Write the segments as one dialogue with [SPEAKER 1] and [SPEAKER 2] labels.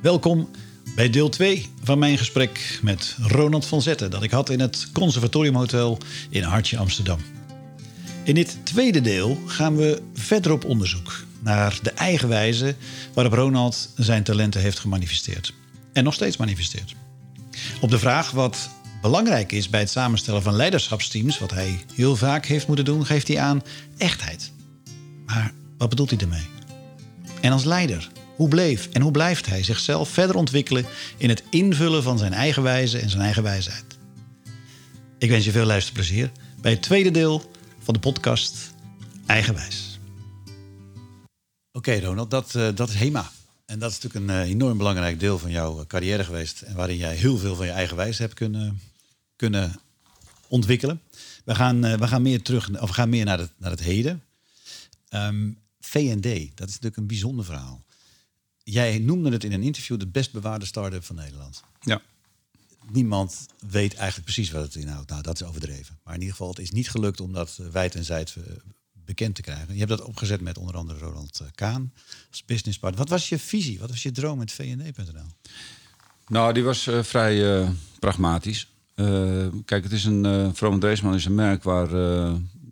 [SPEAKER 1] Welkom bij deel 2 van mijn gesprek met Ronald van Zetten... dat ik had in het Conservatoriumhotel in Hartje, Amsterdam. In dit tweede deel gaan we verder op onderzoek... naar de eigen wijze waarop Ronald zijn talenten heeft gemanifesteerd. En nog steeds manifesteert. Op de vraag wat belangrijk is bij het samenstellen van leiderschapsteams... wat hij heel vaak heeft moeten doen, geeft hij aan echtheid. Maar wat bedoelt hij ermee? En als leider, hoe bleef en hoe blijft hij zichzelf verder ontwikkelen in het invullen van zijn eigen wijze en zijn eigen wijsheid? Ik wens je veel luisterplezier bij het tweede deel van de podcast Eigenwijs. Oké, Ronald, dat, uh, dat is HEMA. En dat is natuurlijk een uh, enorm belangrijk deel van jouw carrière geweest. En waarin jij heel veel van je eigen wijze hebt kunnen, kunnen ontwikkelen. We gaan, we gaan meer terug, of we gaan meer naar het, naar het heden. Um, VND, dat is natuurlijk een bijzonder verhaal. Jij noemde het in een interview de best bewaarde start-up van Nederland.
[SPEAKER 2] Ja.
[SPEAKER 1] Niemand weet eigenlijk precies wat het inhoudt. Nou, dat is overdreven. Maar in ieder geval, het is niet gelukt om dat wijd en zijd bekend te krijgen. Je hebt dat opgezet met onder andere Roland Kaan als businesspartner. Wat was je visie? Wat was je droom met VND.nl?
[SPEAKER 2] Nou, die was uh, vrij uh, pragmatisch. Uh, kijk, het is een Vroom Dreesman is een merk waar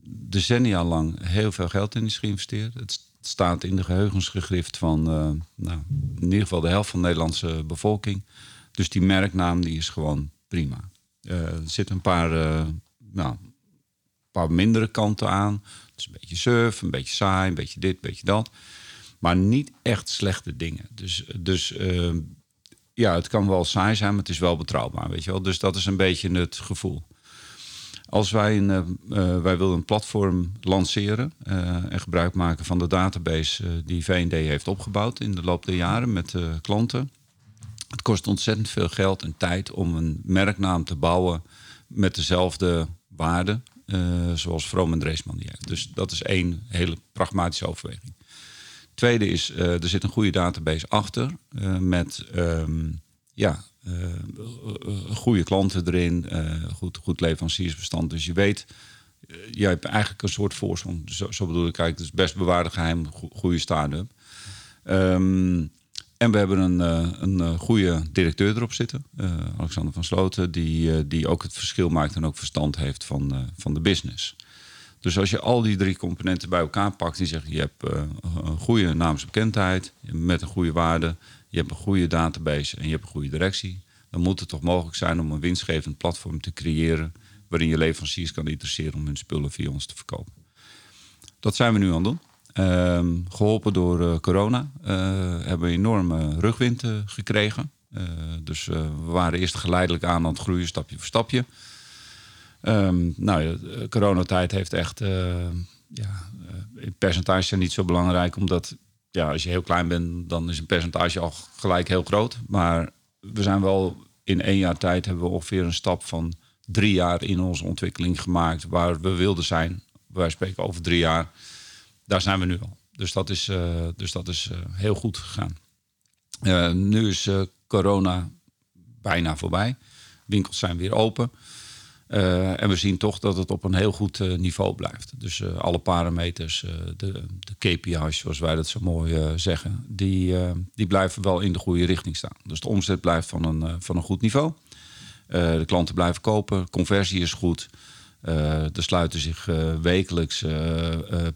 [SPEAKER 2] decennia lang heel veel geld in is geïnvesteerd. Het staat in de geheugensgegrift van nou, in ieder geval de helft van de Nederlandse bevolking. Dus die merknaam die is gewoon prima. er zitten een paar, nou, een paar mindere kanten aan. Het is een beetje surf, een beetje saai, een beetje dit, een beetje dat. Maar niet echt slechte dingen. Dus, dus ja, het kan wel saai zijn, maar het is wel betrouwbaar, weet je wel. Dus dat is een beetje het gevoel. Als wij een, uh, uh, wij willen een platform lanceren en gebruik maken van de database die V&D heeft opgebouwd in de loop der jaren met klanten. Het kost ontzettend veel geld en tijd om een merknaam te bouwen met dezelfde waarde zoals Vroom en Dreesman die heeft. Dus dat is één hele pragmatische overweging. Tweede is, er zit een goede database achter met um, ja, goede klanten erin, goed, goed leveranciersbestand. Dus je weet, je hebt eigenlijk een soort voorsprong. Zo, bedoel ik eigenlijk, is best bewaarde geheim, goede start-up. Um, en we hebben een, een goede directeur erop zitten, Alexander van Sloten, die, die ook het verschil maakt en ook verstand heeft van, van de business. Dus als je al die drie componenten bij elkaar pakt en zegt je hebt een goede naamsbekendheid met een goede waarde, je hebt een goede database en je hebt een goede directie, dan moet het toch mogelijk zijn om een winstgevend platform te creëren waarin je leveranciers kan interesseren om hun spullen via ons te verkopen. Dat zijn we nu aan het doen. Uh, geholpen door uh, corona uh, hebben we enorme rugwind gekregen. dus we waren eerst geleidelijk aan aan het groeien, stapje voor stapje. Um, nou, de coronatijd heeft echt... ja, percentage zijn niet zo belangrijk, omdat ja, als je heel klein bent, dan is een percentage al gelijk heel groot. Maar we zijn wel in één jaar tijd hebben we ongeveer een stap van drie jaar in onze ontwikkeling gemaakt waar we wilden zijn. Wij spreken over drie jaar daar zijn we nu al. Dus dat is, uh, dus dat is uh, heel goed gegaan. Uh, nu is corona bijna voorbij. Winkels zijn weer open. En we zien toch dat het op een heel goed niveau blijft. Dus alle parameters, de, de KPI's, zoals wij dat zo mooi zeggen, die, die blijven wel in de goede richting staan. Dus de omzet blijft van een, van een goed niveau. de klanten blijven kopen, conversie is goed. Er sluiten zich wekelijks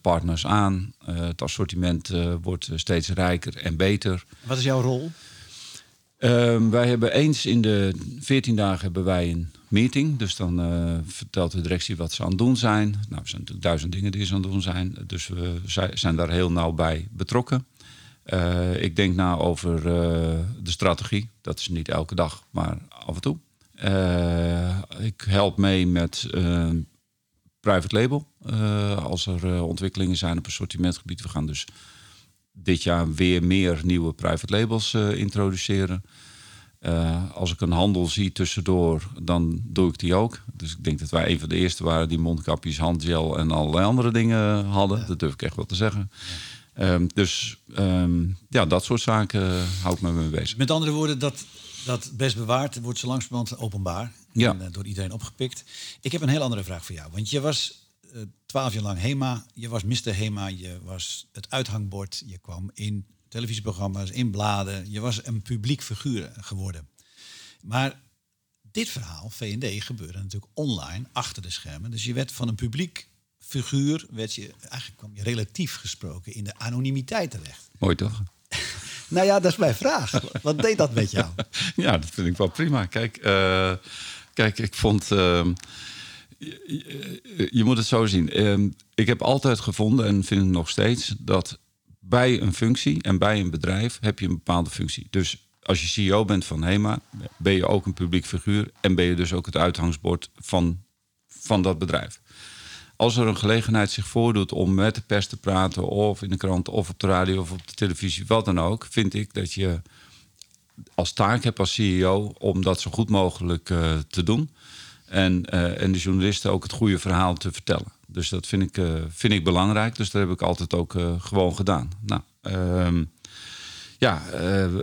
[SPEAKER 2] partners aan. het assortiment wordt steeds rijker en beter.
[SPEAKER 1] Wat is jouw rol?
[SPEAKER 2] Ehm, wij hebben eens in de 14 dagen hebben wij een meeting. Dus dan vertelt de directie wat ze aan het doen zijn. Nou, er zijn natuurlijk duizend dingen die ze aan het doen zijn. Dus we zijn daar heel nauw bij betrokken. ik denk na over de strategie. Dat is niet elke dag, maar af en toe. Ik help mee met uh, private label. Als er ontwikkelingen zijn op assortimentgebied. We gaan dus dit jaar weer meer nieuwe private labels introduceren. Als ik een handel zie tussendoor, dan doe ik die ook. Dus ik denk dat wij een van de eerste waren die mondkapjes, handgel en allerlei andere dingen hadden. Ja. Dat durf ik echt wel te zeggen. Ja. Um, dus um, ja, dat soort zaken hou ik me mee bezig.
[SPEAKER 1] Met andere woorden, dat dat best bewaard wordt zo langzamerhand openbaar.
[SPEAKER 2] Ja.
[SPEAKER 1] En, uh, door iedereen opgepikt. Ik heb een heel andere vraag voor jou. Want je was twaalf uh, jaar lang HEMA. Je was Mr. HEMA. Je was het uithangbord. Je kwam in televisieprogramma's, in bladen. Je was een publiek figuur geworden. Maar dit verhaal, V&D, gebeurde natuurlijk online, achter de schermen. Dus je werd van een publiek figuur, werd je, eigenlijk kwam je relatief gesproken in de anonimiteit terecht.
[SPEAKER 2] Mooi toch?
[SPEAKER 1] nou ja, dat is mijn vraag. Wat deed dat met jou?
[SPEAKER 2] ja, dat vind ik wel prima. Kijk, uh, kijk ik vond... Uh, je, je, moet het zo zien. Uh, ik heb altijd gevonden en vind het nog steeds dat bij een functie en bij een bedrijf heb je een bepaalde functie. Dus als je CEO bent van HEMA, ben je ook een publiek figuur en ben je dus ook het uitgangsbord van, van dat bedrijf. Als er een gelegenheid zich voordoet om met de pers te praten, of in de krant, of op de radio of op de televisie, wat dan ook, vind ik dat je als taak hebt als CEO om dat zo goed mogelijk uh, te doen. En, uh, en de journalisten ook het goede verhaal te vertellen. Dus dat vind ik, uh, vind ik belangrijk. Dus dat heb ik altijd ook gewoon gedaan. Nou, ehm, ja, uh,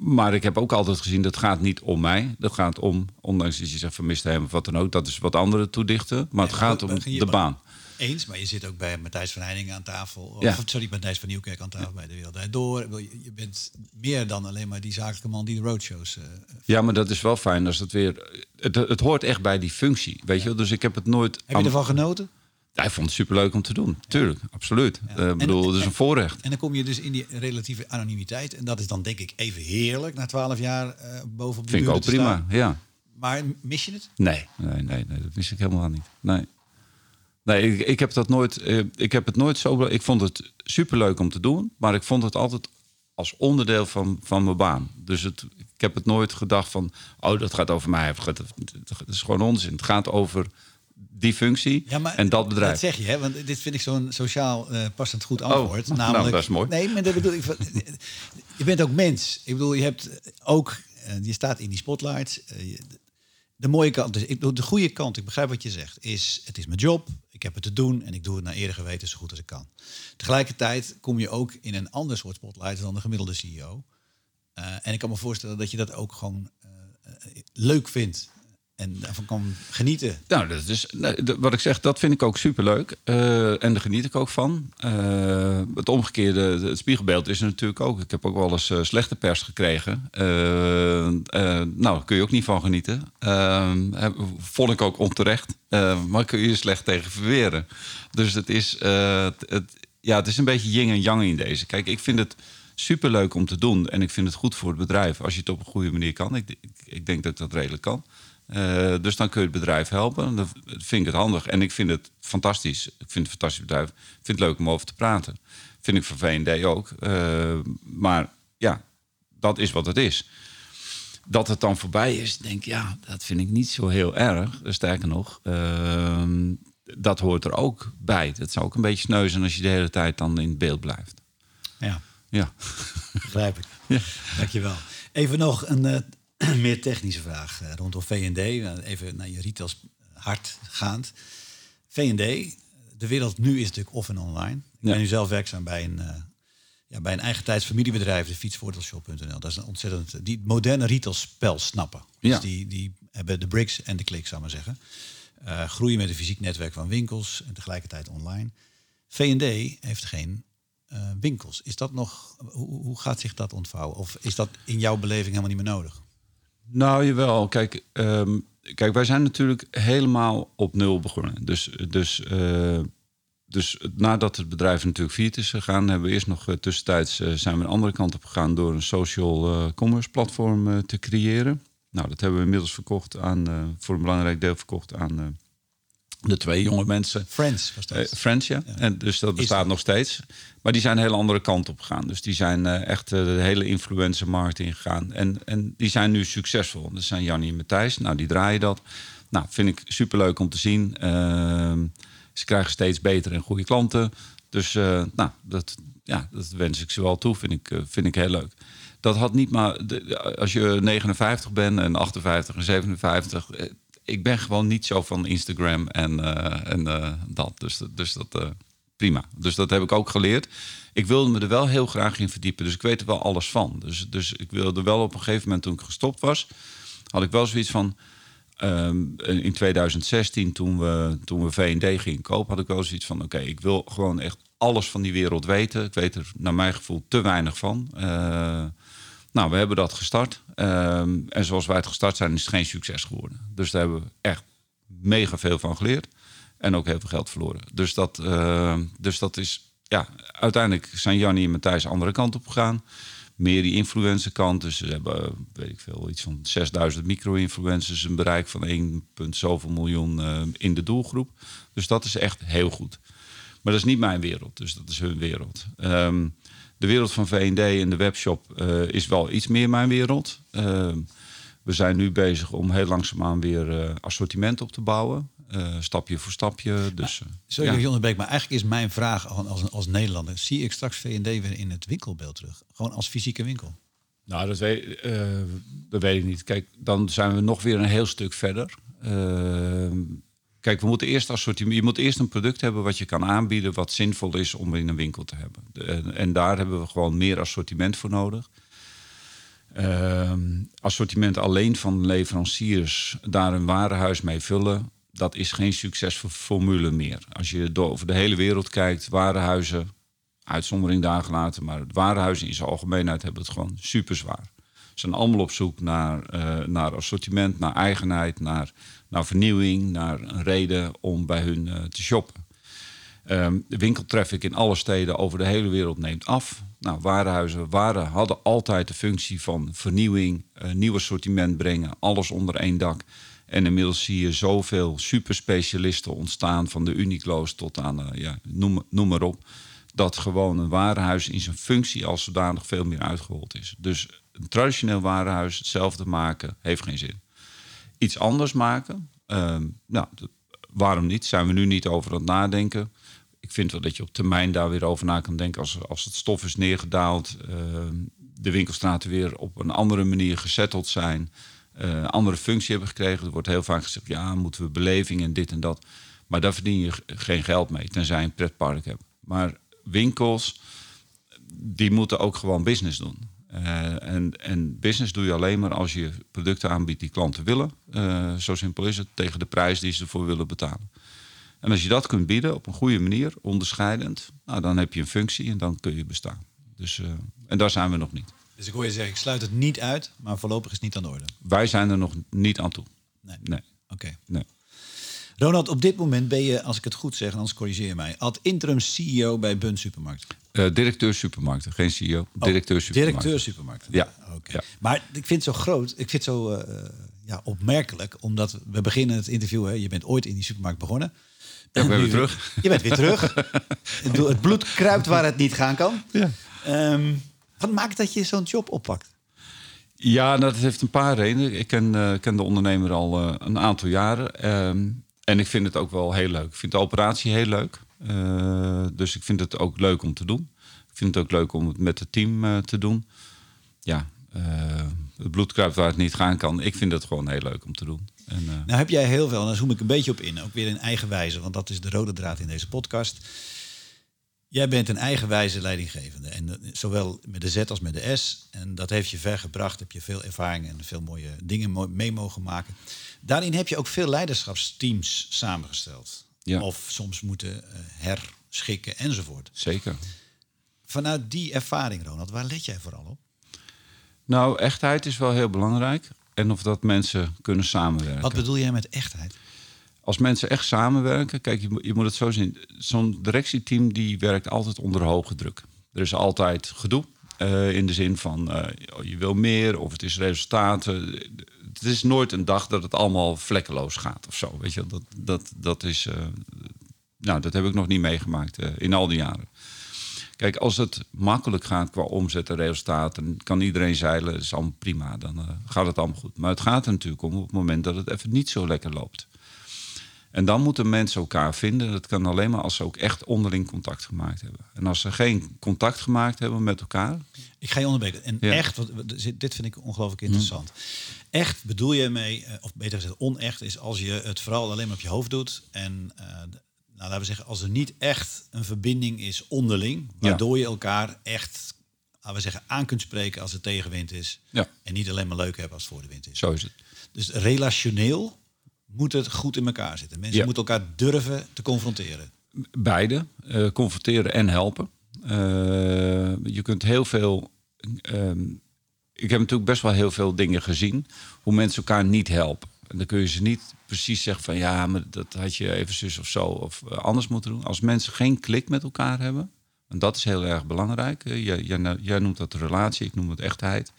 [SPEAKER 2] maar ik heb ook altijd gezien dat gaat niet om mij. Dat gaat om, ondanks dat je zegt vermist hem of wat dan ook, dat is wat andere toedichten. Maar het gaat om de baan.
[SPEAKER 1] Eens, maar je zit ook bij Matthijs van Heiningen aan tafel. Of, ja. sorry, Matthijs van Nieuwkerk aan tafel bij de Wereld Door. Je bent meer dan alleen maar die zakelijke man die de roadshows... Uh,
[SPEAKER 2] ja, maar dat is wel fijn als het weer... Het, het hoort echt bij die functie, weet je Dus ik heb het nooit...
[SPEAKER 1] Heb je ervan genoten?
[SPEAKER 2] Hij vond het superleuk om te doen. Tuurlijk, absoluut. Ik uh, bedoel, het is een voorrecht.
[SPEAKER 1] En dan kom je dus in die relatieve anonimiteit. En dat is dan denk ik even heerlijk na twaalf jaar uh, bovenop de
[SPEAKER 2] Vind ik ook prima, ja.
[SPEAKER 1] Maar mis je het?
[SPEAKER 2] Nee, nee, nee, nee, dat mis ik helemaal niet. Nee. Nee, ik, ik heb dat nooit. Uh, ik heb het nooit zo. Ik vond het superleuk om te doen, maar ik vond het altijd als onderdeel van, van mijn baan. Dus het, ik heb het nooit gedacht van, oh, dat gaat over mij. Dat is gewoon onzin. Het gaat over die functie en dat bedrijf. Dat
[SPEAKER 1] zeg je, hè? want dit vind ik zo'n sociaal uh, passend goed antwoord.
[SPEAKER 2] Oh, namelijk, nou, dat is mooi.
[SPEAKER 1] Nee, maar dat bedoel ik. je bent ook mens. Ik bedoel, je hebt ook, uh, je staat in die spotlights. Uh, de mooie kant, dus ik, de goede kant, ik begrijp wat je zegt, is het is mijn job. Ik heb het te doen en ik doe het naar eerder geweten zo goed als ik kan. Tegelijkertijd kom je ook in een ander soort spotlight dan de gemiddelde CEO. en ik kan me voorstellen dat je dat ook gewoon leuk vindt en daarvan kan genieten.
[SPEAKER 2] Nou, dat is, wat ik zeg, dat vind ik ook superleuk. Uh, en daar geniet ik ook van. Uh, het omgekeerde, het spiegelbeeld is er natuurlijk ook. Ik heb ook wel eens uh, slechte pers gekregen. nou, daar kun je ook niet van genieten. vond ik ook onterecht. maar kun je slecht tegen verweren. Dus het is, het, ja, het is een beetje yin en yang in deze. Kijk, ik vind het superleuk om te doen. En ik vind het goed voor het bedrijf als je het op een goede manier kan. Ik, ik, ik denk dat dat redelijk kan. Uh, dus dan kun je het bedrijf helpen. Dan vind ik het handig. En ik vind het fantastisch. Ik vind het een fantastisch bedrijf. Ik vind het leuk om over te praten. Vind ik voor V&D ook. Uh, maar ja, dat is wat het is. Dat het dan voorbij is, denk ik, ja, dat vind ik niet zo heel erg. Sterker nog, uh, dat hoort er ook bij. Dat zou ook een beetje sneuzen als je de hele tijd dan in beeld blijft.
[SPEAKER 1] Ja.
[SPEAKER 2] Ja.
[SPEAKER 1] Begrijp ik. Ja. Dankjewel. Even nog een meer technische vraag uh, rondom V&D. Even naar je retails hart gaand. V&D, de wereld nu is natuurlijk off en online. Ik ben nu zelf werkzaam bij een, uh, ja, bij een eigen tijds familiebedrijf, de fietsvoordeelshop.nl. Dat is een ontzettend... Die moderne retailspel snappen. Dus ja. die, die hebben de bricks en de klik, zou maar zeggen. Uh, groeien met een fysiek netwerk van winkels en tegelijkertijd online. V&D heeft geen winkels. Is dat nog, hoe, hoe, gaat zich dat ontvouwen? Of is dat in jouw beleving helemaal niet meer nodig?
[SPEAKER 2] Nou, jawel. Kijk, um, kijk, wij zijn natuurlijk helemaal op nul begonnen. Dus, dus, uh, dus nadat het bedrijf natuurlijk failliet is gegaan, hebben we eerst nog uh, tussentijds uh, zijn we een andere kant op gegaan door een social commerce platform te creëren. Nou, dat hebben we inmiddels verkocht aan, voor een belangrijk deel verkocht aan de twee jonge mensen.
[SPEAKER 1] Friends was dat. Uh,
[SPEAKER 2] Friends, ja. En dus dat bestaat nog steeds. Maar die zijn een hele andere kant op gegaan. Dus die zijn uh, echt uh, de hele influencermarkt ingegaan. En, en die zijn nu succesvol. Dat zijn Jannie en Matthijs. Nou, die draaien dat. Nou, vind ik superleuk om te zien. Ehm, ze krijgen steeds betere en goede klanten. Dus nou, dat, ja, dat wens ik ze wel toe. Vind ik, vind ik heel leuk. Dat had niet maar... Als je 59 bent en 58 en 57 ik ben gewoon niet zo van Instagram en, uh, en uh, dat. Dus, dus dat uh, prima. Dus dat heb ik ook geleerd. Ik wilde me er wel heel graag in verdiepen. Dus ik weet er wel alles van. Dus, dus ik wilde wel op een gegeven moment toen ik gestopt was, had ik wel zoiets van. Um, in 2016, toen we, toen we V&D gingen kopen, had ik wel zoiets van: oké, ik wil gewoon echt alles van die wereld weten. Ik weet er naar mijn gevoel te weinig van. Nou, we hebben dat gestart. Ehm, en zoals wij het gestart zijn, is het geen succes geworden. Dus daar hebben we echt mega veel van geleerd. En ook heel veel geld verloren. Dus dat, uh, dus dat is, ja, uiteindelijk zijn Jannie en Matthijs de andere kant op gegaan. Meer die influencer kant. Dus ze hebben, weet ik veel, iets van 6000 micro-influencers. Een bereik van 1, zoveel miljoen uh, in de doelgroep. Dus dat is echt heel goed. Maar dat is niet mijn wereld, dus dat is hun wereld. Um, de wereld van V&D en de webshop uh, is wel iets meer mijn wereld. Uh, we zijn nu bezig om heel langzaamaan weer uh, assortiment op te bouwen. stapje voor stapje. Dus,
[SPEAKER 1] Sorry, ja. Beek, maar eigenlijk is mijn vraag als, als Nederlander... zie ik straks V&D weer in het winkelbeeld terug? Gewoon als fysieke winkel?
[SPEAKER 2] Nou, dat weet, dat weet ik niet. Kijk, dan zijn we nog weer een heel stuk verder. Kijk, we moeten eerst assortiment. Je moet eerst een product hebben wat je kan aanbieden, wat zinvol is om in een winkel te hebben. en daar hebben we gewoon meer assortiment voor nodig. Uh, assortiment alleen van leveranciers, daar een warenhuis mee vullen, dat is geen succesvolle formule meer. Als je door, over de hele wereld kijkt, warenhuizen, uitzondering daar gelaten, maar warenhuizen in zijn algemeenheid hebben het gewoon super zwaar. Ze zijn allemaal op zoek naar, uh, naar assortiment, naar eigenheid, naar naar vernieuwing, naar een reden om bij hun uh, te shoppen. Um, de winkeltraffic in alle steden over de hele wereld neemt af. Nou, warenhuizen waren, hadden altijd de functie van vernieuwing, uh, nieuw assortiment brengen, alles onder één dak. En inmiddels zie je zoveel superspecialisten ontstaan, van de Uniqlo's tot aan, uh, ja, noem, noem maar op, dat gewoon een warenhuis in zijn functie als zodanig veel meer uitgehold is. Dus een traditioneel warenhuis hetzelfde maken heeft geen zin iets anders maken. Uh, nou, waarom niet? Zijn we nu niet over aan het nadenken? Ik vind wel dat je op termijn daar weer over na kan denken als, als het stof is neergedaald, uh, de winkelstraten weer op een andere manier gesetteld zijn, uh, andere functie hebben gekregen. Er wordt heel vaak gezegd, ja, moeten we beleving en dit en dat. Maar daar verdien je geen geld mee, tenzij je een pretpark hebt. Maar winkels, die moeten ook gewoon business doen. Uh, en, en, business doe je alleen maar als je producten aanbiedt die klanten willen. Uh, zo simpel is het, tegen de prijs die ze ervoor willen betalen. En als je dat kunt bieden op een goede manier, onderscheidend, nou, dan heb je een functie en dan kun je bestaan. Dus, uh, en daar zijn we nog niet.
[SPEAKER 1] Dus ik hoor je zeggen, ik sluit het niet uit, maar voorlopig is het niet aan de orde.
[SPEAKER 2] Wij zijn er nog niet aan toe.
[SPEAKER 1] Nee.
[SPEAKER 2] Nee.
[SPEAKER 1] Ronald, op dit moment ben je, als ik het goed zeg, anders corrigeer mij, ad interim CEO bij Bun Supermarkt.
[SPEAKER 2] Uh, directeur supermarkten, geen CEO. Directeur
[SPEAKER 1] oh,
[SPEAKER 2] supermarkten.
[SPEAKER 1] Directeur supermarkten.
[SPEAKER 2] Ja.
[SPEAKER 1] Oké. Ja. Maar ik vind het zo groot, ik vind het zo uh, ja, opmerkelijk, omdat we beginnen het interview, hè, je bent ooit in die supermarkt begonnen.
[SPEAKER 2] Ja, ik ben weer terug.
[SPEAKER 1] Je bent weer terug. het bloed kruipt waar het niet gaan kan.
[SPEAKER 2] Ja.
[SPEAKER 1] Um, wat maakt dat je zo'n job oppakt?
[SPEAKER 2] Ja, dat heeft een paar redenen. Ik ken, uh, ken de ondernemer al uh, een aantal jaren. Um, en ik vind het ook wel heel leuk. Ik vind de operatie heel leuk. Uh, dus ik vind het ook leuk om te doen. Ik vind het ook leuk om het met het team uh, te doen. Ja, uh, het bloed kruipt waar het niet gaan kan. Ik vind het gewoon heel leuk om te doen. En,
[SPEAKER 1] nou heb jij heel veel, en daar zoom ik een beetje op in. Ook weer in eigen wijze, want dat is de rode draad in deze podcast. Jij bent een eigenwijze leidinggevende. En zowel met de Z als met de S. En dat heeft je ver gebracht. Heb je veel ervaring en veel mooie dingen mee mogen maken. Daarin heb je ook veel leiderschapsteams samengesteld.
[SPEAKER 2] Ja.
[SPEAKER 1] Of soms moeten uh, herschikken enzovoort.
[SPEAKER 2] Zeker.
[SPEAKER 1] Vanuit die ervaring, Ronald, waar let jij vooral op?
[SPEAKER 2] Nou, echtheid is wel heel belangrijk. En of dat mensen kunnen samenwerken.
[SPEAKER 1] Wat bedoel jij met echtheid?
[SPEAKER 2] Als mensen echt samenwerken, kijk, je, je moet het zo zien. Zo'n directieteam die werkt altijd onder hoge druk. Er is altijd gedoe. Uh, in de zin van uh, je wil meer of het is resultaten. Het is nooit een dag dat het allemaal vlekkeloos gaat of zo. Weet je, dat, dat, dat is. Uh, nou, dat heb ik nog niet meegemaakt in al die jaren. Kijk, als het makkelijk gaat qua omzet en resultaten, kan iedereen zeilen, is allemaal prima. Dan gaat het allemaal goed. Maar het gaat er natuurlijk om op het moment dat het even niet zo lekker loopt. En dan moeten mensen elkaar vinden. Dat kan alleen maar als ze ook echt onderling contact gemaakt hebben. En als ze geen contact gemaakt hebben met elkaar.
[SPEAKER 1] Ik ga je onderbreken. En ja. echt, wat, dit vind ik ongelooflijk interessant. Mm. Echt bedoel je mee, of beter gezegd, onecht is als je het vooral alleen maar op je hoofd doet. En uh, nou, laten we zeggen, als er niet echt een verbinding is onderling, waardoor ja. je elkaar echt, laten we zeggen, aan kunt spreken als het tegenwind is.
[SPEAKER 2] Ja.
[SPEAKER 1] En niet alleen maar leuk hebben als het voor de wind is.
[SPEAKER 2] Zo is het.
[SPEAKER 1] Dus relationeel moet het goed in elkaar zitten. Mensen
[SPEAKER 2] Ja.
[SPEAKER 1] moeten elkaar durven te confronteren.
[SPEAKER 2] Beide, uh, confronteren en helpen. Uh, je kunt heel veel. Ehm, ik heb natuurlijk best wel heel veel dingen gezien hoe mensen elkaar niet helpen. En dan kun je ze niet precies zeggen van ja, maar dat had je even zus of zo of eh, anders moeten doen. Als mensen geen klik met elkaar hebben, en dat is heel erg belangrijk. Jij, jij, jij noemt dat relatie, ik noem het echtheid.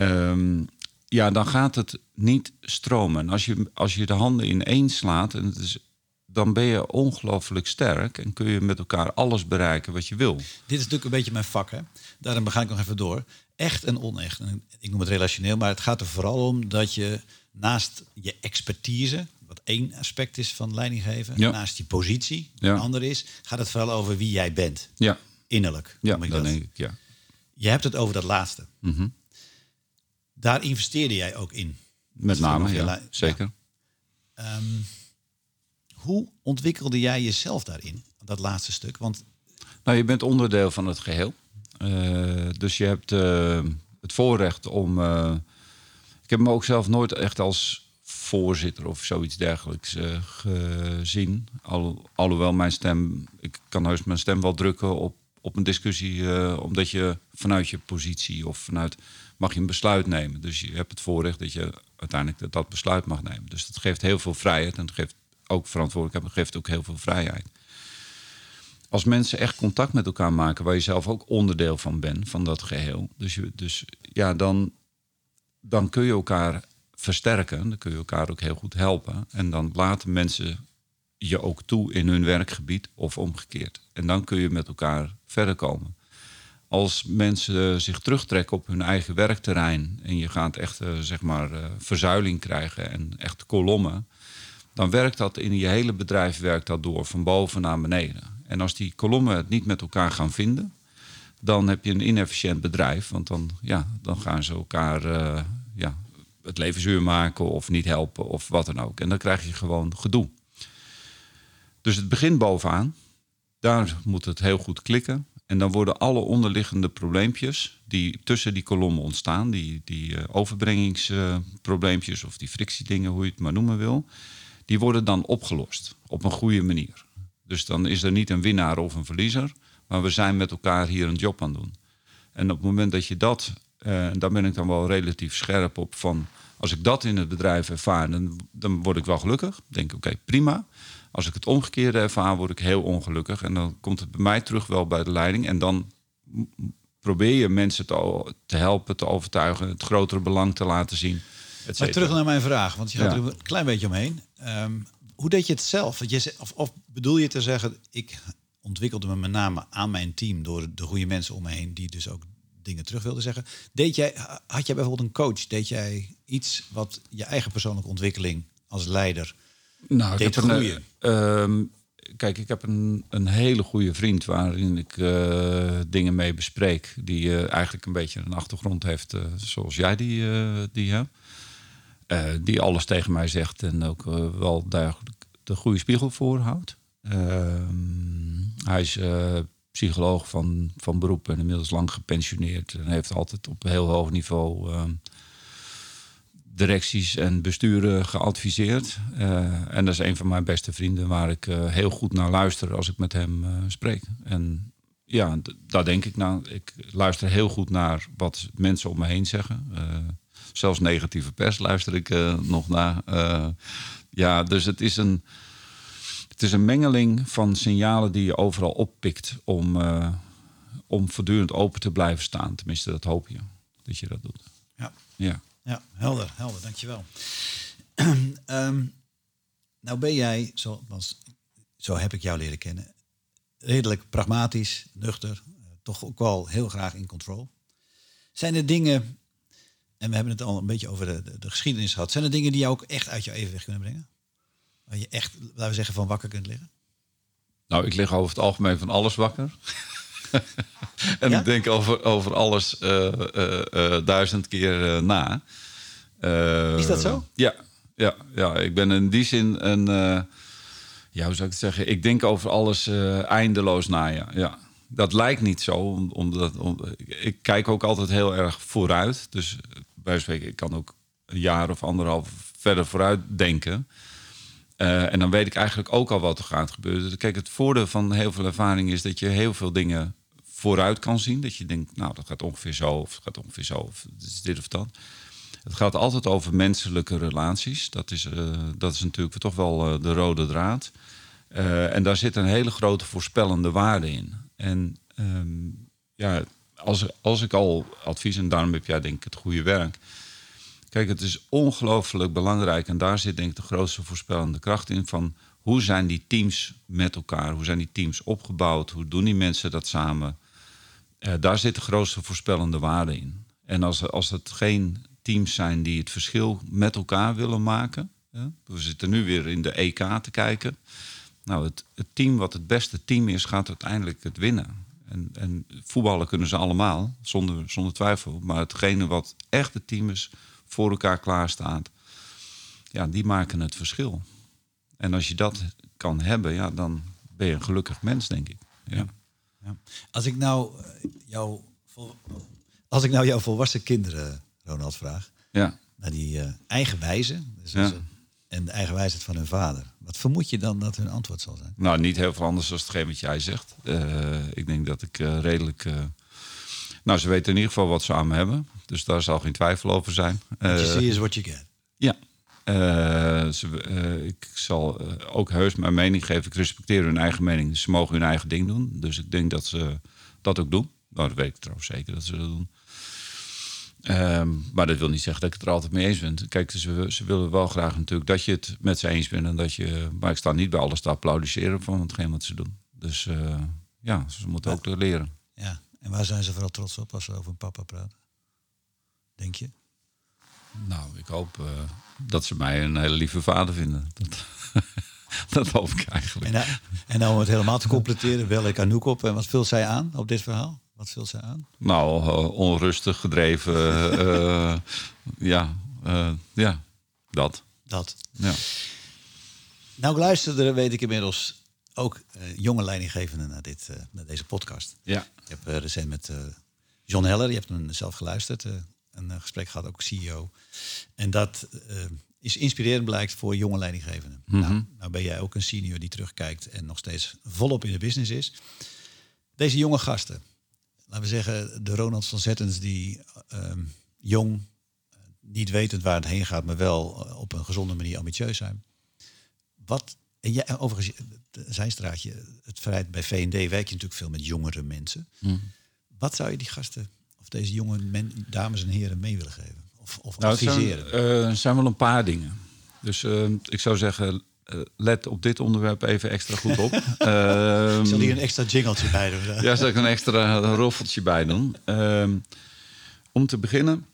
[SPEAKER 2] Um, ja, dan gaat het niet stromen. Als je, als je de handen ineen slaat, en het is, dan ben je ongelooflijk sterk en kun je met elkaar alles bereiken wat je wil. Dit
[SPEAKER 1] is natuurlijk een beetje mijn vak, hè? Daarom ga ik nog even door. Echt en onecht. Ik noem het relationeel, maar het gaat er vooral om dat je naast je expertise, wat één aspect is van leidinggeven, ja. naast je positie, ja. een ander is, gaat het vooral over wie jij bent.
[SPEAKER 2] Ja.
[SPEAKER 1] Innerlijk.
[SPEAKER 2] Ja, dat denk ik, ja.
[SPEAKER 1] Je hebt het over dat laatste. Mm daar investeerde jij ook in.
[SPEAKER 2] Met name, ja, zeker.
[SPEAKER 1] Ehm, hoe ontwikkelde jij jezelf daarin, dat laatste stuk? Want...
[SPEAKER 2] Nou, je bent onderdeel van het geheel. Uh, dus je hebt uh, het voorrecht om. Uh, ik heb me ook zelf nooit echt als voorzitter of zoiets dergelijks gezien. Al, alhoewel mijn stem. Ik kan heus mijn stem wel drukken op, op een discussie. omdat je vanuit je positie of vanuit mag je een besluit nemen. Dus je hebt het voorrecht dat je uiteindelijk dat, besluit mag nemen. Dus dat geeft heel veel vrijheid en geeft ook verantwoordelijkheid, maar geeft ook heel veel vrijheid. Als mensen echt contact met elkaar maken, waar je zelf ook onderdeel van bent, van dat geheel. Dus, je, dus ja, dan, dan kun je elkaar versterken. Dan kun je elkaar ook heel goed helpen. En dan laten mensen je ook toe in hun werkgebied of omgekeerd. En dan kun je met elkaar verder komen als mensen zich terugtrekken op hun eigen werkterrein en je gaat echt uh, zeg maar uh, verzuiling krijgen en echt kolommen, dan werkt dat in je hele bedrijf werkt dat door van boven naar beneden. En als die kolommen het niet met elkaar gaan vinden, dan heb je een inefficiënt bedrijf, want dan, ja, dan gaan ze elkaar ja, het leven zuur maken of niet helpen of wat dan ook. En dan krijg je gewoon gedoe. Dus het begint bovenaan. Daar moet het heel goed klikken. En dan worden alle onderliggende probleempjes die tussen die kolommen ontstaan, die, die uh, overbrengingsprobleempjes of die frictiedingen, hoe je het maar noemen wil, die worden dan opgelost op een goede manier. Dus dan is er niet een winnaar of een verliezer, maar we zijn met elkaar hier een job aan doen. En op het moment dat je dat, uh, daar ben ik dan wel relatief scherp op van, als ik dat in het bedrijf ervaar, dan, dan word ik wel gelukkig. Denk oké, prima. Als ik het omgekeerde ervaar, word ik heel ongelukkig. En dan komt het bij mij terug wel bij de leiding. En dan probeer je mensen te, te helpen, te overtuigen, het grotere belang te laten zien.
[SPEAKER 1] Maar terug naar mijn vraag, want je gaat er een klein beetje omheen. Ehm, hoe deed je het zelf? Je, of, of bedoel je te zeggen, ik ontwikkelde me met name aan mijn team door de goede mensen om me heen, die dus ook dingen terug wilden zeggen. Deed jij, had jij bijvoorbeeld een coach? Deed jij iets wat je eigen persoonlijke ontwikkeling als leider
[SPEAKER 2] nou, ik heb een, uh, kijk, ik heb een, een hele goede vriend waarin ik uh, dingen mee bespreek. Die uh, eigenlijk een beetje een achtergrond heeft uh, zoals jij die, die hebt. die alles tegen mij zegt en ook wel duidelijk de goede spiegel voorhoudt. Ehm, hij is psycholoog van, van beroep en inmiddels lang gepensioneerd. En heeft altijd op heel hoog niveau ehm, directies en besturen geadviseerd. Uh, en dat is een van mijn beste vrienden waar ik uh, heel goed naar luister als ik met hem uh, spreek. En ja, daar denk ik naar. Ik luister heel goed naar wat mensen om me heen zeggen. zelfs negatieve pers luister ik nog naar. ja, dus het is, een, het is een mengeling van signalen die je overal oppikt om, om voortdurend open te blijven staan. Tenminste, dat hoop je dat je dat doet.
[SPEAKER 1] Ja.
[SPEAKER 2] ja.
[SPEAKER 1] Ja, helder, helder, dankjewel. um, nou ben jij, zoals, zo heb ik jou leren kennen, redelijk pragmatisch, nuchter, uh, toch ook wel heel graag in control. Zijn er dingen, en we hebben het al een beetje over de, de, geschiedenis gehad, zijn er dingen die jou ook echt uit je evenwicht kunnen brengen? Waar je echt, laten we zeggen, van wakker kunt liggen?
[SPEAKER 2] Nou, ik lig over het algemeen van alles wakker. en ik denk over, over alles uh, uh, duizend keer na.
[SPEAKER 1] Is dat zo?
[SPEAKER 2] Ja, ja, ja, ik ben in die zin een. ja, hoe zou ik het zeggen? Ik denk over alles eindeloos na. Ja. ja. Dat lijkt niet zo, omdat om, ik kijk ook altijd heel erg vooruit. Dus bij spreken, ik kan ook een jaar of anderhalf verder vooruit denken. Eh, en dan weet ik eigenlijk ook al wat er gaat gebeuren. Dus kijk, het voordeel van heel veel ervaring is dat je heel veel dingen vooruit kan zien. Dat je denkt, nou, dat gaat ongeveer zo, of het gaat ongeveer zo, of dit of dat. Het gaat altijd over menselijke relaties. Dat is, eh, dat is natuurlijk toch wel eh, de rode draad. en daar zit een hele grote voorspellende waarde in. En ehm, ja, als, als ik al advies, en daarom heb jij denk ik het goede werk Kijk, het is ongelooflijk belangrijk en daar zit denk ik de grootste voorspellende kracht in van hoe zijn die teams met elkaar, hoe zijn die teams opgebouwd, hoe doen die mensen dat samen. Uh, daar zit de grootste voorspellende waarde in. En als, als het geen teams zijn die het verschil met elkaar willen maken, we zitten nu weer in de EK te kijken. Nou, het, het, team wat het beste team is, gaat uiteindelijk het winnen. En, en voetballen kunnen ze allemaal, zonder, zonder twijfel. Maar hetgene wat echt het team is, voor elkaar klaarstaat, ja, die maken het verschil. En als je dat kan hebben, ja, dan ben je een gelukkig mens, denk ik. Ja.
[SPEAKER 1] ja. Als ik nou eh, jou, als ik nou jouw volwassen kinderen, Ronald, vraag, ja. naar die uh, eigen wijze, dus ja. en de eigen wijsheid van hun vader, wat vermoed je dan dat hun antwoord zal zijn?
[SPEAKER 2] Nou, niet heel veel anders dan hetgeen wat jij zegt. Uh, ik denk dat ik redelijk nou, ze weten in ieder geval wat ze aan me hebben. Dus daar zal geen twijfel over zijn.
[SPEAKER 1] What you see is what you get.
[SPEAKER 2] Ja. Uh, ze, uh, ik zal uh, ook heus mijn mening geven. Ik respecteer hun eigen mening. Ze mogen hun eigen ding doen. Dus ik denk dat ze dat ook doen. Nou, dat weet ik trouwens zeker dat ze dat doen. Um, maar dat wil niet zeggen dat ik het er altijd mee eens ben. Kijk, ze, ze, willen wel graag natuurlijk dat je het met ze eens bent. En dat je, maar ik sta niet bij alles te applaudisseren van hetgeen wat ze doen. Dus ja, ze moeten ook leren.
[SPEAKER 1] Ja. En waar zijn ze vooral trots op als ze over hun papa praten? Denk je?
[SPEAKER 2] Nou, ik hoop uh, dat ze mij een hele lieve vader vinden. Dat, dat hoop ik eigenlijk.
[SPEAKER 1] En, en nou om het helemaal te completeren, bel ik Anouk op. En wat vult zij aan op dit verhaal? Wat vult zij aan?
[SPEAKER 2] Nou, uh, onrustig gedreven. uh, ja, ja, dat.
[SPEAKER 1] Dat.
[SPEAKER 2] Ja.
[SPEAKER 1] Nou, ik luisterde, weet ik inmiddels, ook uh, jonge leidinggevenden naar, dit, uh, naar deze podcast.
[SPEAKER 2] Ja.
[SPEAKER 1] Ik heb uh, recent met John Heller, je hebt hem zelf geluisterd, een gesprek gehad, ook CEO. En dat is inspirerend blijkt voor jonge leidinggevenden. Mm -hmm. nou, nou ben jij ook een senior die terugkijkt en nog steeds volop in de business is. Deze jonge gasten, laten we zeggen de Ronald van Zettens die um, jong, niet wetend waar het heen gaat, maar wel op een gezonde manier ambitieus zijn. Wat en ja, overigens, Zijstraatje, het verrijt bij V&D werk je natuurlijk veel met jongere mensen. Hmm. Wat zou je die gasten, of deze jonge men, dames en heren, mee willen geven? Of, of nou, adviseren?
[SPEAKER 2] Er zijn, uh, zijn wel een paar dingen. Dus uh, ik zou zeggen, uh, let op dit onderwerp even extra goed op.
[SPEAKER 1] um, zal hier een extra jingeltje bij doen?
[SPEAKER 2] ja, zal ik een extra roffeltje bij doen. Um, om te beginnen,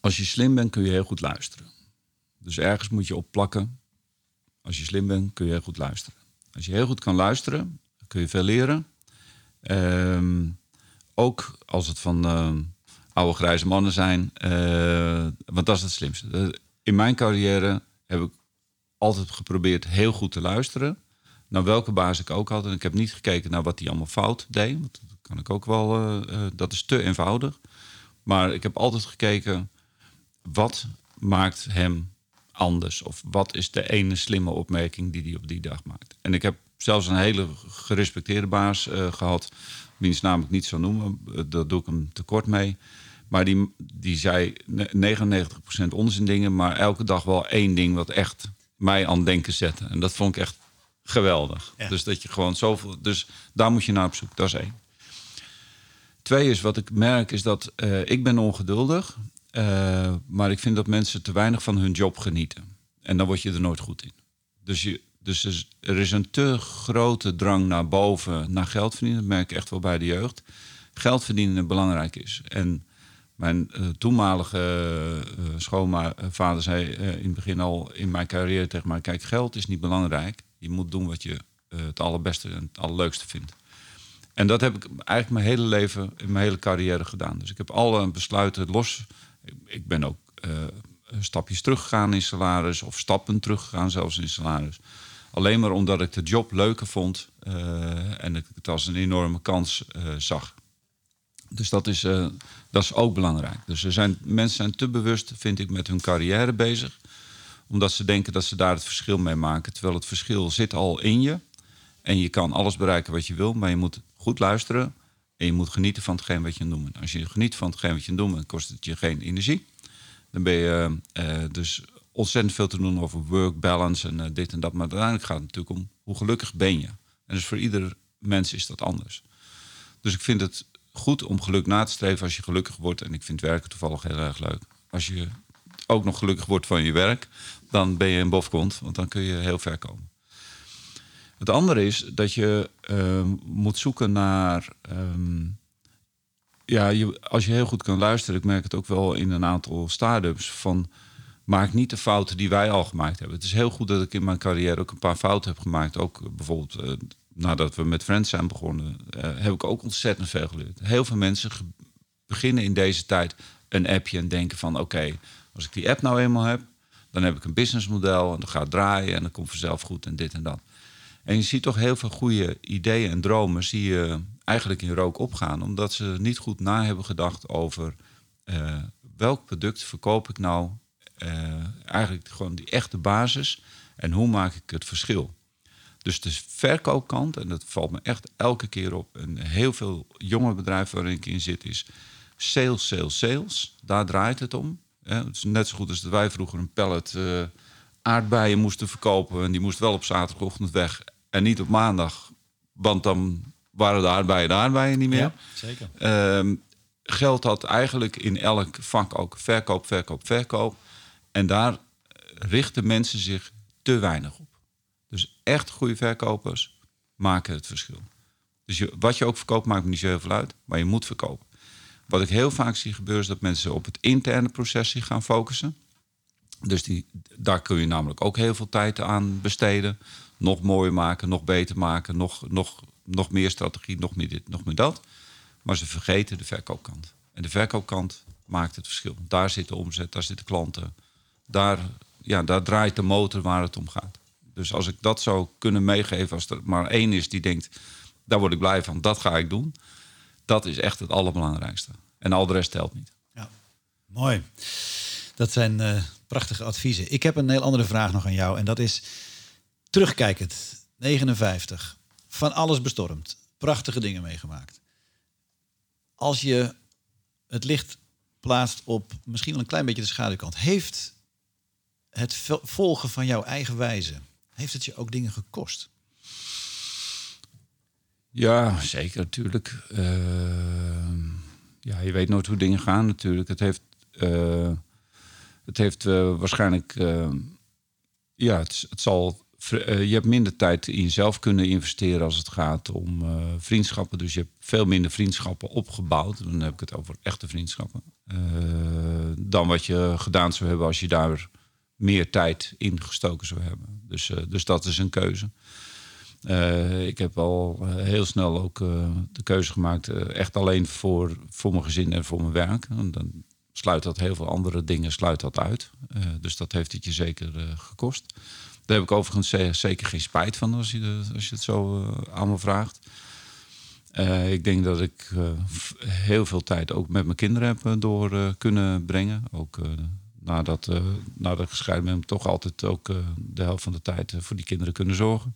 [SPEAKER 2] als je slim bent kun je heel goed luisteren. Dus ergens moet je opplakken als je slim bent, kun je heel goed luisteren. Als je heel goed kan luisteren, kun je veel leren. Ehm, ook als het van uh, oude grijze mannen zijn. Uh, want dat is het slimste. In mijn carrière heb ik altijd geprobeerd heel goed te luisteren. Naar welke baas ik ook had. En ik heb niet gekeken naar wat hij allemaal fout deed. Want dat kan ik ook wel. Dat is te eenvoudig. Maar ik heb altijd gekeken. Wat maakt hem anders? Of wat is de ene slimme opmerking die hij op die dag maakt? En ik heb zelfs een hele gerespecteerde baas uh, gehad, wiens naam ik niet zou noemen, uh, daar doe ik hem tekort mee. Maar die, die zei 99% onzin dingen, maar elke dag wel één ding wat echt mij aan denken zette. En dat vond ik echt geweldig. Ja. Dus dat je gewoon zoveel. Dus daar moet je naar op zoek. Dat is één. Twee is wat ik merk, is dat uh, ik ben ongeduldig. Uh, maar ik vind dat mensen te weinig van hun job genieten. En dan word je er nooit goed in. Dus, je, dus er is een te grote drang naar boven, naar geld verdienen. Dat merk ik echt wel bij de jeugd. Geld verdienen belangrijk is. En mijn uh, toenmalige uh, schoonvader zei in het begin al in mijn carrière tegen mij: Kijk, geld is niet belangrijk. Je moet doen wat je het allerbeste en het allerleukste vindt. En dat heb ik eigenlijk mijn hele leven, in mijn hele carrière gedaan. Dus ik heb alle besluiten los ik ben ook uh, stapjes teruggegaan in salaris, of stappen teruggegaan zelfs in salaris. Alleen maar omdat ik de job leuker vond uh, en ik het als een enorme kans uh, zag. Dus dat is, dat is ook belangrijk. Dus er zijn, mensen zijn te bewust, vind ik, met hun carrière bezig. Omdat ze denken dat ze daar het verschil mee maken. Terwijl het verschil zit al in je. En je kan alles bereiken wat je wil, maar je moet goed luisteren. En je moet genieten van hetgeen wat je bent. Als je geniet van hetgeen wat je aan het kost het je geen energie. Dan ben je uh, dus ontzettend veel te doen over work balance en uh, dit en dat. Maar uiteindelijk gaat het natuurlijk om hoe gelukkig ben je. En dus voor ieder mens is dat anders. Dus ik vind het goed om geluk na te streven als je gelukkig wordt. En ik vind werken toevallig heel erg leuk. Als je ook nog gelukkig wordt van je werk, dan ben je een bofkont, want dan kun je heel ver komen. Het andere is dat je uh, moet zoeken naar. Um, ja, je, als je heel goed kan luisteren, ik merk het ook wel in een aantal start-ups van maak niet de fouten die wij al gemaakt hebben. Het is heel goed dat ik in mijn carrière ook een paar fouten heb gemaakt. Ook bijvoorbeeld uh, nadat we met Friends zijn begonnen, uh, heb ik ook ontzettend veel geleerd. Heel veel mensen beginnen in deze tijd een appje en denken van oké, als ik die app nou eenmaal heb, dan heb ik een businessmodel en dat gaat draaien en dan komt vanzelf goed en dit en dat. En je ziet toch heel veel goede ideeën en dromen zie je eigenlijk in rook opgaan, omdat ze niet goed na hebben gedacht over uh, welk product verkoop ik nou, uh, eigenlijk gewoon die echte basis en hoe maak ik het verschil. Dus de verkoopkant, en dat valt me echt elke keer op, en heel veel jonge bedrijven waarin ik in zit, is sales, sales, sales. Daar draait het om. Het is net zo goed als dat wij vroeger een pallet uh, aardbeien moesten verkopen. En die moest wel op zaterdagochtend weg en niet op maandag. Want dan waren de aardbeien de aardbeien niet meer. Ja,
[SPEAKER 1] zeker.
[SPEAKER 2] Um, geldt dat eigenlijk in elk vak ook. Verkoop, verkoop, verkoop. En daar richten mensen zich te weinig op. Dus echt goede verkopers maken het verschil. Dus je, wat je ook verkoopt maakt niet zo heel veel uit. Maar je moet verkopen. Wat ik heel vaak zie gebeuren is dat mensen op het interne proces zich gaan focussen. Dus die, daar kun je namelijk ook heel veel tijd aan besteden. Nog mooier maken, nog beter maken, nog, nog, nog meer strategie, nog meer dit, nog meer dat. Maar ze vergeten de verkoopkant. En de verkoopkant maakt het verschil. Daar zit de omzet, daar zitten klanten. Daar, ja, daar draait de motor waar het om gaat. Dus als ik dat zou kunnen meegeven, als er maar één is die denkt, daar word ik blij van, dat ga ik doen. Dat is echt het allerbelangrijkste. En al de rest telt niet.
[SPEAKER 1] Ja, mooi. Dat zijn uh, prachtige adviezen. Ik heb een heel andere vraag nog aan jou. En dat is, terugkijkend, 59, van alles bestormd. Prachtige dingen meegemaakt. Als je het licht plaatst op misschien wel een klein beetje de schaduwkant. Heeft het volgen van jouw eigen wijze, heeft het je ook dingen gekost?
[SPEAKER 2] Ja, zeker natuurlijk. Uh, ja, je weet nooit hoe dingen gaan natuurlijk. Het heeft, uh, het heeft uh, waarschijnlijk... ja, het, het zal... je hebt minder tijd in jezelf kunnen investeren als het gaat om vriendschappen. Dus je hebt veel minder vriendschappen opgebouwd. Dan heb ik het over echte vriendschappen. dan wat je gedaan zou hebben als je daar meer tijd in gestoken zou hebben. Dus, dus dat is een keuze. Ik heb al heel snel ook de keuze gemaakt, echt alleen voor, voor mijn gezin en voor mijn werk. En dan sluit dat heel veel andere dingen sluit dat uit. dus dat heeft het je zeker gekost. Daar heb ik overigens zeker geen spijt van als je, als je het zo aan me vraagt. ik denk dat ik heel veel tijd ook met mijn kinderen heb door kunnen brengen. Ook nadat, nadat ik gescheiden ben, toch altijd ook de helft van de tijd voor die kinderen kunnen zorgen.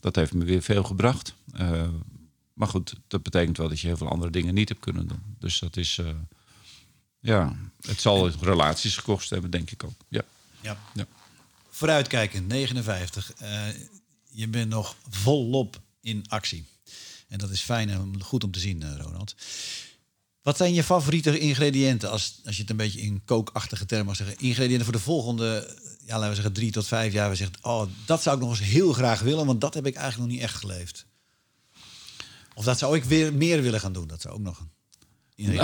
[SPEAKER 2] Dat heeft me weer veel gebracht. Maar goed, dat betekent wel dat je heel veel andere dingen niet hebt kunnen doen. Dus dat is, ja, het zal relaties gekost hebben, denk ik ook. Ja.
[SPEAKER 1] ja. ja. Vooruitkijkend, 59. Uh, je bent nog volop in actie. En dat is fijn en goed om te zien, Ronald. Wat zijn je favoriete ingrediënten, als, als je het een beetje in kookachtige termen mag zeggen, ingrediënten voor de volgende ja, laten we zeggen, drie tot vijf jaar, we zeggen, oh, dat zou ik nog eens heel graag willen, want dat heb ik eigenlijk nog niet echt geleefd. Of dat zou ik weer meer willen gaan doen. Dat zou ook nog een in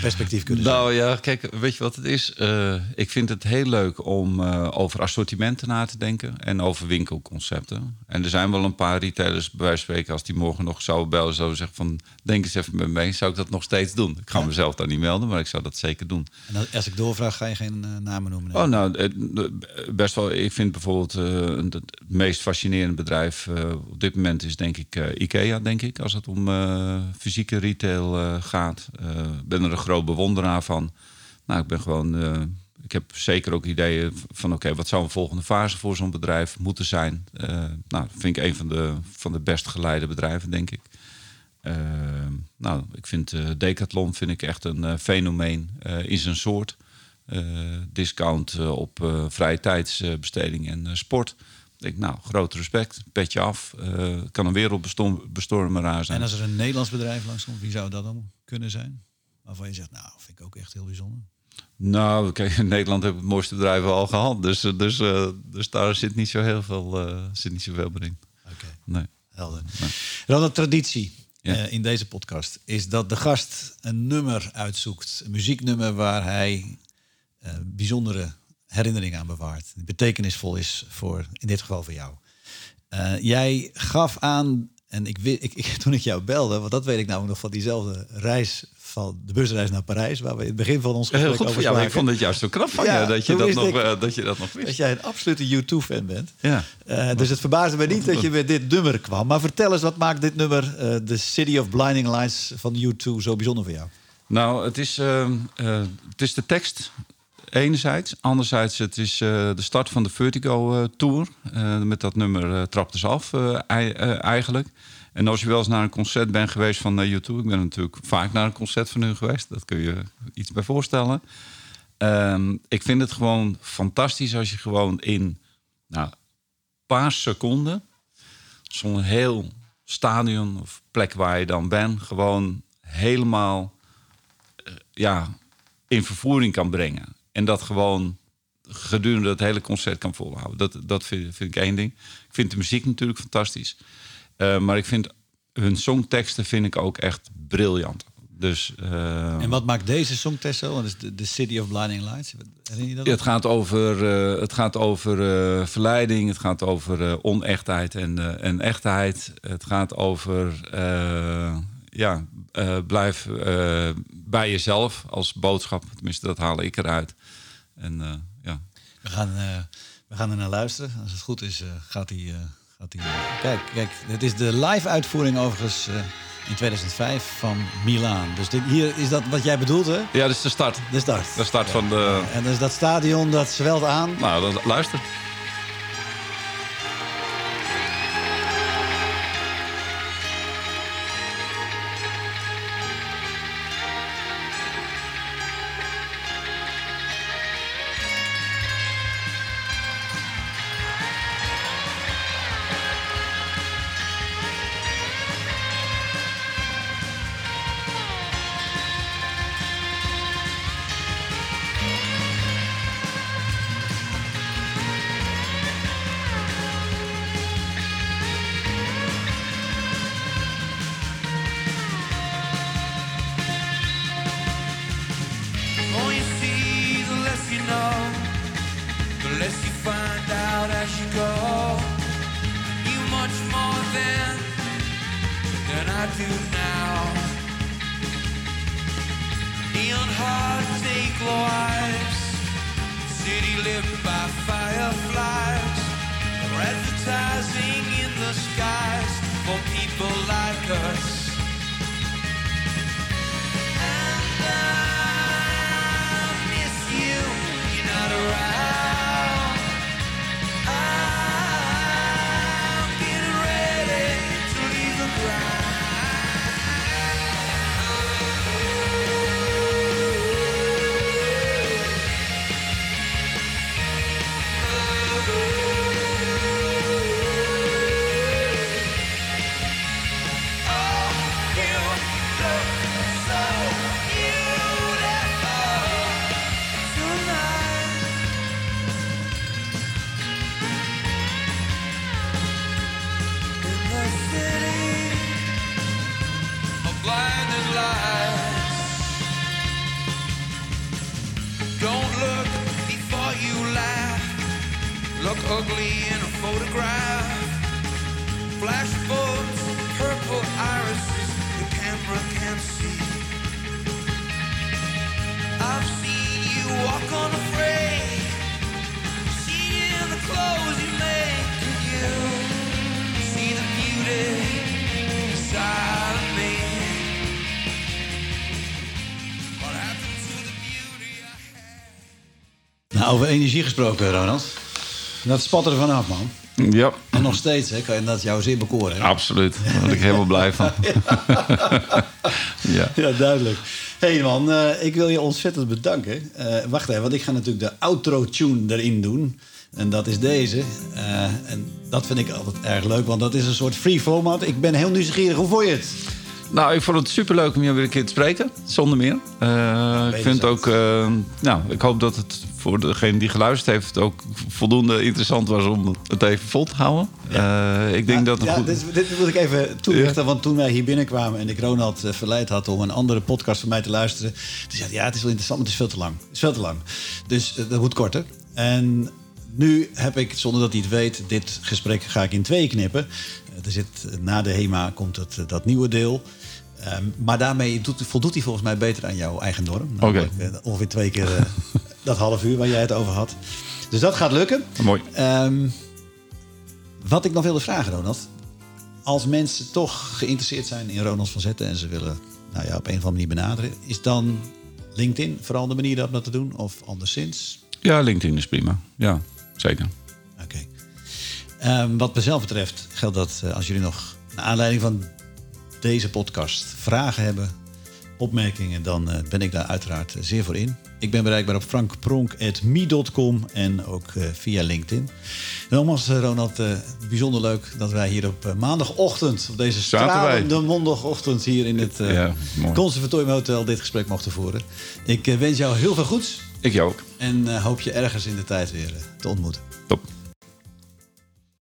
[SPEAKER 1] perspectief kunnen
[SPEAKER 2] zijn. Nou ja, kijk, weet je wat het is? Uh, ik vind het heel leuk om uh, over assortimenten na te denken en over winkelconcepten. En er zijn wel een paar retailers, bij wijze van spreken, als die morgen nog zouden bellen, zouden zeggen van, denk eens even met me mee, zou ik dat nog steeds doen? Ik ga ja. mezelf daar niet melden, maar ik zou dat zeker doen.
[SPEAKER 1] En als ik doorvraag, ga je geen uh, namen noemen?
[SPEAKER 2] Oh, nou, best wel. Ik vind bijvoorbeeld het meest fascinerende bedrijf op dit moment is denk ik IKEA, denk ik, als het om fysieke retail gaat. Ik ben er een groot bewonderaar van. Nou, ik ben gewoon. Uh, ik heb zeker ook ideeën van oké, wat zou een volgende fase voor zo'n bedrijf moeten zijn? Uh, nou, vind ik een van de, van de best geleide bedrijven, denk ik. Nou, ik vind Decathlon vind ik echt een fenomeen in zijn soort. discount op vrije tijdsbesteding en sport. Ik denk, nou, groot respect, petje af. kan een wereldbestormeraar zijn.
[SPEAKER 1] En als er een Nederlands bedrijf langs komt, wie zou dat dan kunnen zijn? Waarvan je zegt, nou, vind ik ook echt heel bijzonder.
[SPEAKER 2] Nou, kijk, in Nederland heb ik het mooiste bedrijf al gehad. Dus, eh, dus, uh, dus daar zit niet zo heel veel, uh, zit niet zoveel meer in.
[SPEAKER 1] Oké, okay. nee. helder. Nee. Dan de traditie ja. uh, in deze podcast is dat de gast een nummer uitzoekt. Een muzieknummer waar hij bijzondere herinneringen aan bewaart. Die betekenisvol is voor, in dit geval voor jou. jij gaf aan en ik, ik, ik, toen ik jou belde, want dat weet ik namelijk nog van diezelfde reis van de busreis naar Parijs, waar we in het begin van ons gesprek
[SPEAKER 2] Heel goed
[SPEAKER 1] over
[SPEAKER 2] Ik vond het juist zo knap van je dat je dat, nog, uh, dat je dat nog wist.
[SPEAKER 1] Dat jij een absolute U2-fan bent. Ja. Uh, dus het verbaasde me niet dat je met dit nummer kwam. Maar vertel eens, wat maakt dit nummer, uh, The City of Blinding Lights van U2, zo bijzonder voor jou?
[SPEAKER 2] Nou, het is, ehm, het is de tekst enerzijds. Anderzijds, het is de start van de Vertigo Tour. met dat nummer trapt dus af, eigenlijk. En als je wel eens naar een concert bent geweest van YouTube, ik ben natuurlijk vaak naar een concert van hun geweest, dat kun je iets bij voorstellen. Um, ik vind het gewoon fantastisch als je gewoon in nou, een paar seconden zo'n heel stadion of plek waar je dan bent, gewoon helemaal ja, in vervoering kan brengen. En dat gewoon gedurende het hele concert kan volhouden. Dat, dat vind, vind ik één ding. Ik vind de muziek natuurlijk fantastisch. Uh, maar ik vind hun songteksten vind ik ook echt briljant. Dus, uh,
[SPEAKER 1] en wat maakt deze songtekst zo? Dus de, City of Blinding Lights.
[SPEAKER 2] Je dat het, gaat over, uh, het gaat over verleiding, het gaat over onechtheid en, en echtheid. Het gaat over ja, blijf bij jezelf als boodschap. Tenminste, dat haal ik eruit. En, ja.
[SPEAKER 1] we, gaan, we gaan er naar luisteren. Als het goed is, gaat hij Kijk, kijk, het is de live uitvoering overigens in 2005 van Milaan. Dus dit, hier is dat wat jij bedoelt, hè?
[SPEAKER 2] Ja, dat is de start.
[SPEAKER 1] De start.
[SPEAKER 2] De start van de...
[SPEAKER 1] En dus dat stadion, dat zwelt aan.
[SPEAKER 2] Nou, dan luister.
[SPEAKER 3] do now. Neon hearts take lives, city lit by fireflies. Advertising in the skies for people like us. look ugly in a photograph. Flash bulbs, purple irises, the camera can't see. I've seen you walk on unafraid, see in the clothes you make. Can you see the beauty inside of me? What happened to the beauty I
[SPEAKER 1] had? Nou, over energie gesproken, Ronald. Dat spat er vanaf, man.
[SPEAKER 2] Ja,
[SPEAKER 1] En nog steeds, hè, kan je dat jou zeer bekoren. Hè?
[SPEAKER 2] absoluut. Daar word ik helemaal blij van. ja.
[SPEAKER 1] Ja, duidelijk. Hé hey man, eh, ik wil je ontzettend bedanken. Eh, wacht even, want ik ga natuurlijk de outro-tune erin doen. En dat is deze. Eh, en dat vind ik altijd erg leuk, want dat is een soort free format. Ik ben heel nieuwsgierig. Hoe vond je het?
[SPEAKER 2] Nou, ik vond het superleuk om jou weer een keer te spreken. Zonder meer. Eh, ik vind ook... eh, nou, ik hoop dat het voor degene die geluisterd heeft... ook voldoende interessant was om het even vol te houden. Eh, ik denk dat
[SPEAKER 1] ja,
[SPEAKER 2] goed...
[SPEAKER 1] dit, dit moet ik even toelichten. Want toen wij hier binnenkwamen en ik Ronald verleid had om een andere podcast van mij te luisteren. Toen zei hij, ja, het is wel interessant, maar het is veel te lang. Het is veel te lang. Dus dat moet korter. En nu heb ik, zonder dat hij het weet, dit gesprek ga ik in twee knippen. Er zit, na de HEMA komt het, dat nieuwe deel. Ehm, maar daarmee doet, voldoet hij volgens mij beter aan jouw eigen norm. Namelijk, eh, ongeveer twee keer eh, dat half uur waar jij het over had. Dus dat gaat lukken.
[SPEAKER 2] Mooi.
[SPEAKER 1] Ehm, wat ik nog wilde vragen, Ronald. Als mensen toch geïnteresseerd zijn in Ronald van Zetten... en ze willen nou ja, op een of andere manier benaderen... is dan LinkedIn vooral de manier om dat te doen? Of anderszins?
[SPEAKER 2] Ja, LinkedIn is prima. Ja, zeker.
[SPEAKER 1] Oké. Ehm, wat mezelf betreft geldt dat eh, als jullie nog... naar aanleiding van deze podcast vragen hebben... opmerkingen, dan eh, ben ik daar uiteraard zeer voor in. Ik ben bereikbaar op frankpronk.me.com en ook eh, via LinkedIn. Nogmaals, eh, Ronald, bijzonder leuk dat wij hier op maandagochtend... op deze stralende mondagochtend hier in het
[SPEAKER 2] Ja, mooi.
[SPEAKER 1] Conservatorium Hotel... dit gesprek mochten voeren. Ik wens jou heel veel goeds
[SPEAKER 2] Ik jou ook.
[SPEAKER 1] en hoop je ergens in de tijd weer te ontmoeten.
[SPEAKER 2] Top.